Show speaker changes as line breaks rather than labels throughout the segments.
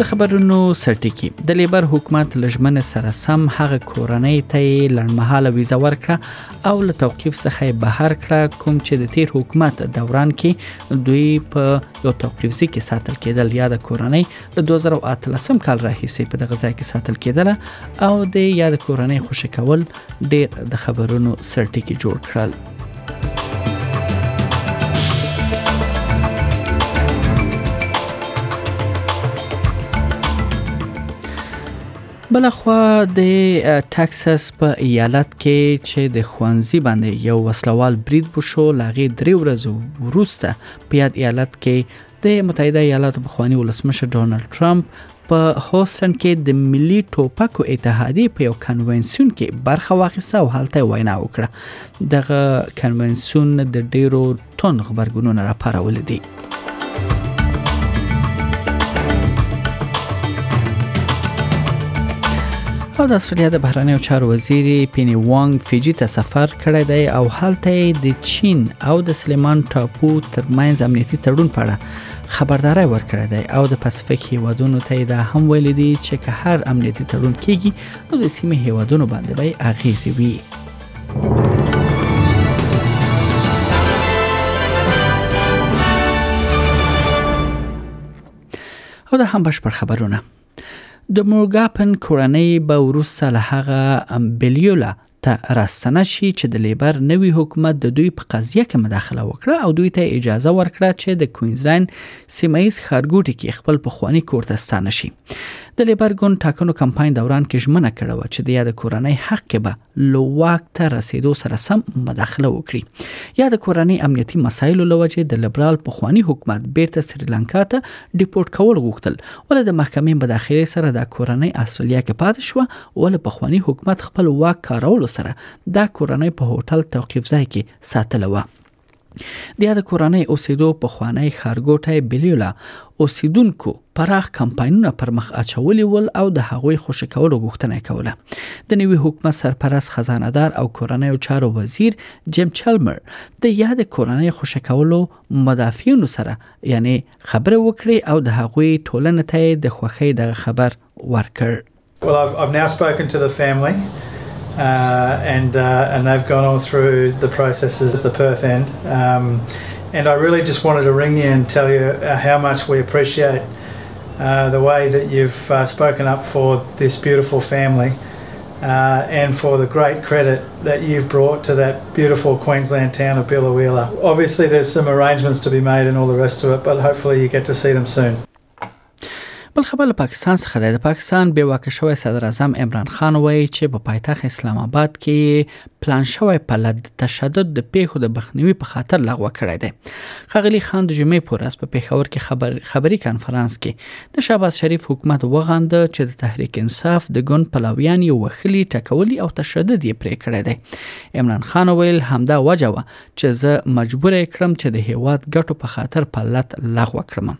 د خبرونو سرټکی د لیبر حکومت لجمن سره سم هغه کورنۍ ته لړمحاله ویزه ورکړه او له توقيف څخه بهر کړه کوم چې د تیر حکومت دوران کې دوی په یو توقيف ځای کې ساتل کېدل یا د کورنۍ د 2013 کال راهیسې په دغه ځای کې ساتل کېدل او د یاد کورنۍ خوشی کول ډیر د خبرونو سرټکی جوړ کړل بلخوا د ټکساس په ایالت کې چې د خوانزي باندې یو وسلوال برید وشو لاغې درې ورځې وروسته په یاد ایالت کې د متحده ایالاتو پخوانی ولسمشر ډونالد ټرمپ په هوستن کې د ملي ټوپکو اتحادیې په یو کنونسیون کې برخه واخیسته او هلته وینا وکړه دغه کنونسیون د ډیرو تون خبرګونونو لپاره ولیدي او د استرالیا د بهرنیو چارو وزیر پینی وانګ فیجی ته سفر کړی دی او هلته د چین او د سلیمان ټاپو ترمنځ امنیتي تړون په اړه خبرداري ورکړې دی او د پاسفیک هیوادونو ته دا هم ویل دي چې که هر امنیتي تړون کیږي نو د سیمې هیوادونو باندې به اغیزې وي او دا هم بشپړ خبرونه د موګاپن کورنۍ به وروسته له هغه بلیولا ته راستنه شي چې د لیبر نوي حکومت د دوی په قضیه کې مداخله وکړه او دوی ته اجازه ورکړه چې د کوینزلند سیمه ییز ښارګوټي کې خپل پخوانی کور ته ستانه شي د لیبر ګوند ټاکنو کمپاین دوران کې ژمنه کړې وه چې د یاد کورنۍ حق کې به لوواک ته رسیدو سره سم مداخله وکړي یا د کورنۍ امنیتي مسایلو لوجه د لیبرال پخوانی حکومت بیرته سریلانکا ته ډیپورټ کول غوښتل ول د محکمې مداخله سره د کورنۍ استرالیا کې پاتې شو ول پخوانی حکومت خپل واک کارولو سره دا کورنۍ په هوټل توقیف ځای کې ساتلوه د یاد کورنۍ اوسېدو پخوانی ښارګوټی بلیولا اوسیدونکو پراخ کمپاینونه پر مخ اچولي ول او د هغوی خوشی کولو غوښتنه کوله د نوي حکومت سرپرست خزانه دار او کورنۍ چارو وزیر جیم چلمر د یاد کورنۍ خوشی کولو مدافعینو سره یعنی خبره وکړي او د هغوی ټولنه ته د خوښۍ دغه خبر ورکړ
Well, I've, I've now spoken to the family. uh, and uh, and they've gone all through the processes at the Perth end. Um, and I really just wanted to ring you and tell you uh, how much we appreciate uh, the way that you've uh, spoken up for this beautiful family uh, and for the great credit that you've brought to that beautiful Queensland town of Billawheeler. Obviously, there's some arrangements to be made and all the rest of it, but hopefully, you get to see them soon.
بل خبر له پاکستان څخه دی د پاکستان بې واکه شوی صدر اعظم عمران خان وایي چې په پایتخت اسلام آباد کې پلان شوی پله د تشدد د پیښو د بخنیوي په خاطر لغوه کړی دی خغلی خان د جمعې پر ورځ په پیښور کې خبر خبري کانفرنس کې د شهباز شریف حکومت وغاند چې د تحریک انصاف د ګوند پلاویان یو وخلی ټکولی او تشدد یې پرې کړی دی عمران خان ویل همدا وجه و چې زه مجبور کړم چې د هیواد ګټو په خاطر پلت لغوه کړم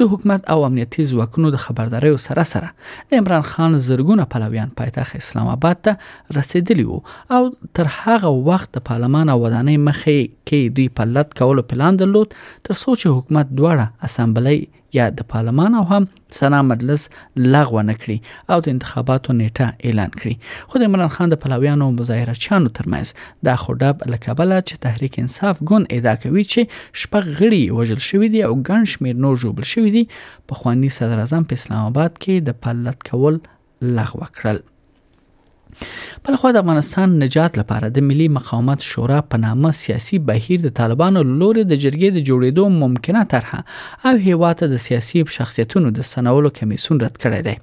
د حکومت او امنیتي ځواکونو د خبرداریو سره سره د عمران خان زرګونه پلویان پایتخت اسلام آباد ته رسیدلی وو او تر هغه وخت د پارلمان او ودانۍ مخې کې دوی په لټ کولو پلان درلود تر څو چې حکومت دواړه اسمبلی یا د پارلمان او هم سنا مجلس لغوه نه کړي او د انتخاباتو نیټه اعلان کړي خو د عمران خان د پلاویانو او مظاهره چانو ترمنځ دا خو ډب له کبله چې تحریک انصاف ګوند ادعا کوي چې شپږ غړي وژل شوي دي او ګڼ شمیر نور ژوبل شوي دي په خواني صدر اعظم په اسلام آباد کې د پلت کول لغوه کړل بل خو د افغانستان نجات لپاره د ملي مقاومت شورا په نامه سیاسي بهیر د طالبانو لوري د جرګې د جوړېدو ممکنه طرحه او هیواد د سیاسي شخصیتونو د سنولو کمیسون رد کړی دی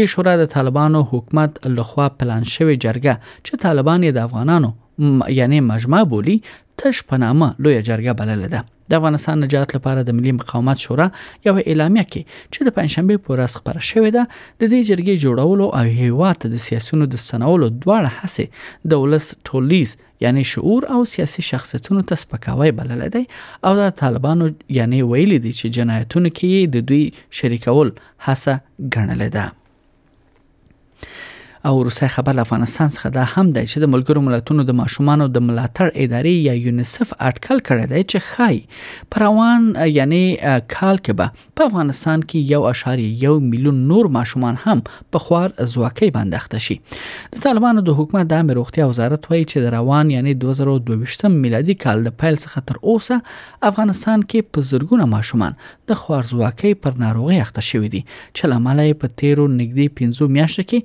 د شورا د طالبانو حکومت لخوا پلان شوی جرګه چې طالبان یې د افغانانو یعنی مجمع بولی تش په نامه لوی جرګه بلل ده د افغانستان نجات لپاره د ملي مقاومت شورا یو اعلامیه کې چې د پنځشنبه په ورځ خبره شوې ده د دې جرګې جوړولو او هیواد د سیاسيونو د سنولو دواړه هڅې د ولس ټولیز یعنی شعور او سیاسي شخصیتونو ته سپکاوی بللی دی او د طالبانو یعنی ویلي دي چې جنایتونو کې د دوی شریکول هڅه ګڼلې ده او وروستی خبر له افغانستان څخه دا هم دی چې د ملګرو ملتونو د ماشومانو د ملاتړ ادارې یا یونیسف اټکل کړی دی چې خای پر روان یعنی کال کې به په افغانستان کې یو اشاریه یو میلیون نور ماشومان هم په خوار ځواکۍ باندې اخته شي د طالبانو د حکومت د امر روغتیا وزارت وایي چې د روان یعنی 2022 میلادي کال د پیل څخه تر اوسه افغانستان کې په زرګونه ماشومان د خوارځواکۍ پر ناروغۍ اخته شوي دي چې له امله یې په تېرو نږدې پنځو میاشتو کې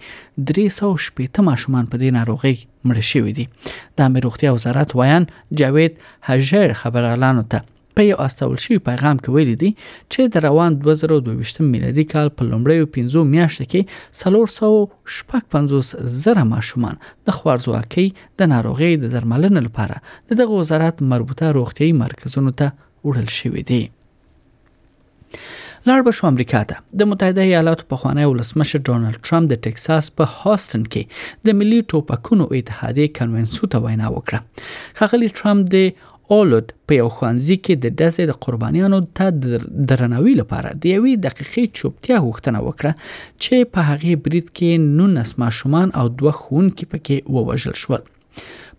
درې سوه او شپېته ماشومان په دې ناروغۍ مړه شوي دي د عامې روغتیا وزارت ویاند جاوید هژیر خبرالانو ته په یو استول شوي پیغام کې ویلي دي چې د روان 2022 میلادي کال په لومړیو پنځو میاشتو کې څلور سوه شپږ پنځوس زره ماشومان د خوارځواکۍ د ناروغۍ د درملنې لپاره د دغه وزارت مربوطه روغتیايي مرکزونو ته وړل شوي دي. لاړ به شو امریکا ته د متحده ایالاتو پخوانی ولسمشر ډونالد ټرمپ د ټکساس په هاستن کې د ملي ټوپکونو اتحادیې کنونسو ته وینا وکړه ښاغلی ټرمپ د اولود په یو ښوونځي کې د ډزې د قربانیانو ته د درناوي لپاره د یوې دقیقې چوپتیا غوښتنه وکړه چې په هغې برید کې 19 ماشومان او دوه ښوونکي پکې ووژل شول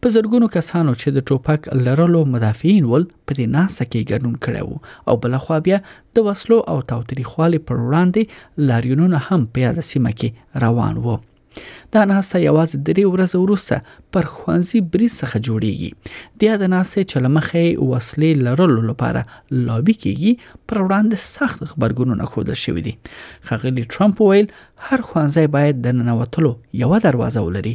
په زرګونو کسانو چې د ټوپک لرلو مدافعین ول په دې ناسته کې ګډون کړی وو او بلخوا بیا د وسلو او تاوتریخوالي پر وړاندې لاریونونه هم په یاده سیمه کې روان وو دا ناسته یوازې درې ورځې وروسته پر ښوونځي بریز څخه جوړیږي د یاد ناسې چې لمخې وسلې لرلو لپاره لابي کیږي پر وړاندې سخت خبرګونونه خوده شوې دي خغلی ترامپ ویل هر ښوونځی باید د ننوتلو یو دروازه ولري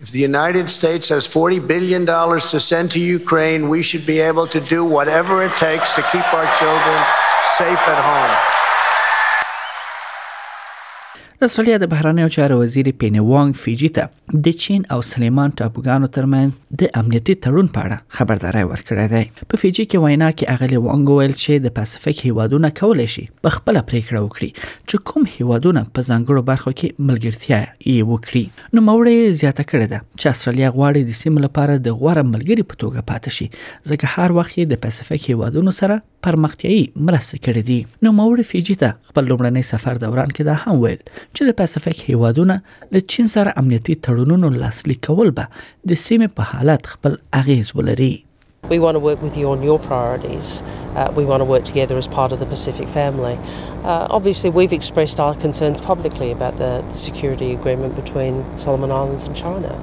If the United States has $40 billion to send to Ukraine, we should be able to do whatever it takes to keep our children safe at home.
د استرالیا د بهرنیو چارو وزیر پین وانګ فیجی ته د چین او سلیمان ټاپوګانو ترمنځ د امنیتي تړون په اړه خبرداري ورکړې ده په فیجی کې وینا کې اغلی وانګ ویل چې د پاسفیک هیوادونه کولای شي په خپل پریکړه وکړي چې کوم هیوادونه په ځانګړو برخو کې ملګرتیا یې وکړي نوموړی زیاته کړې ده چې استرالیا غواړي د سیمې لپاره د غوړه ملګری په توګه پاتې شي ځکه هر وخت یې د پاسفیک هیوادونو سره پرمختیايي مرسته کړې دي نوموړی فیجی ته خپل لومړنی سفر دوران کې دا هم ویل چې د پاسفیک هیوادونه له چین سره امنیتي تړونونو لاسلیک کول به د سیمې په حالت خپل اغیز ولري
We want to work with you on your priorities. Uh, we want to work together as part of the Pacific family. Uh, obviously, we've expressed our concerns publicly about the, the, security agreement between Solomon Islands and China.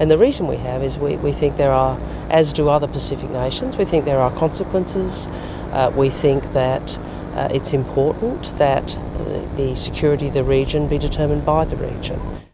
And the reason we have is we, we think there are, as do other Pacific nations, we think there are consequences. Uh, we think that uh, it's important that the security of the region be determined by the region.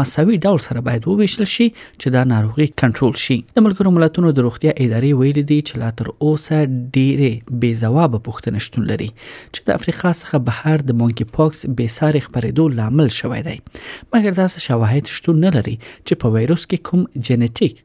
مساوي ډول سره باید وویشل شي چې دا ناروغي کنټرول شي د ملګرو ملتونو د روغتیا ادارې ویلي دي چې لا تر اوسه ډېرې بې ځوابه پوښتنې شتون لري چې د افریقا څخه بهر د مونکي پاکس بې ساري خبرېدو لامل شوی دی مګر داسې شواهد شتون نه لري چې په وایروس کې کوم جنټیک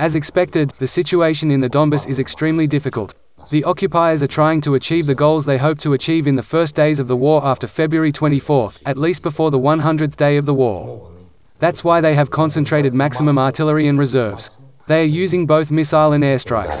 As expected, the situation in the Donbass is extremely difficult. The occupiers are trying to achieve the goals they hope to achieve in the first days of the war after February 24, at least before the 100th day of the war. That's why they have concentrated maximum artillery and reserves. They are using both missile and airstrikes.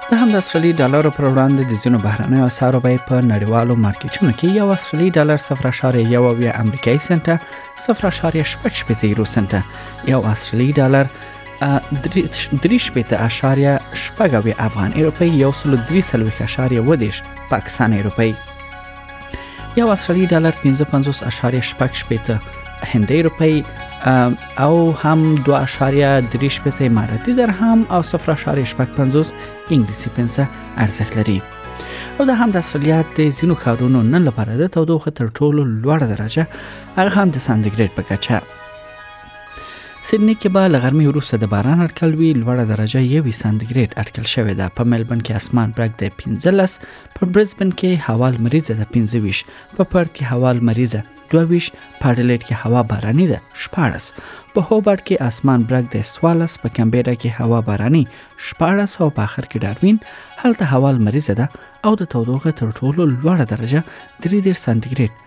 د هم د استرالی ډالر پر وړاندې د ځینو بهرنیو اسعارو بیې په نړیوالو مارکیټونو کې یو استرالی ډالر 0.1 امریکایي سنت 0.8 یورو سنت یو استرالی ډالر 3.8 افغان روپی یو سل 3.1 پاکستاني روپی یو استرالی ډالر 55.8 هندۍ روپۍ او هم 2.3 پته اماراتي درهم او 0.55 انګلیسي پنسه ارزښت لري او د هم د اصليت د زینو خارونو نن لپاره د تودوخه تر ټولو لوړه درجه هغه هم د سانتیګریډ په کچه سیدنی کې به له غرمې وروسته د باران اټکل وي لوړه درجه یوې سانتیګریډ اټکل شوې ده په ملبن کې اسمان برګ دی 15 په برزبن کې هوا لمریزه ده 25 په پرت کې هوا لمریزه 22 په اډلیډ کې هوا باراني ده 14 په هوبارت کې اسمان برګ ده 14 په کمبيرا کې هوا باراني 14 او په اخر کې ډاروین هلته هوا لمریزه ده او د تودوخه تر ټولو لوړه درجه 3 سانتیګریډ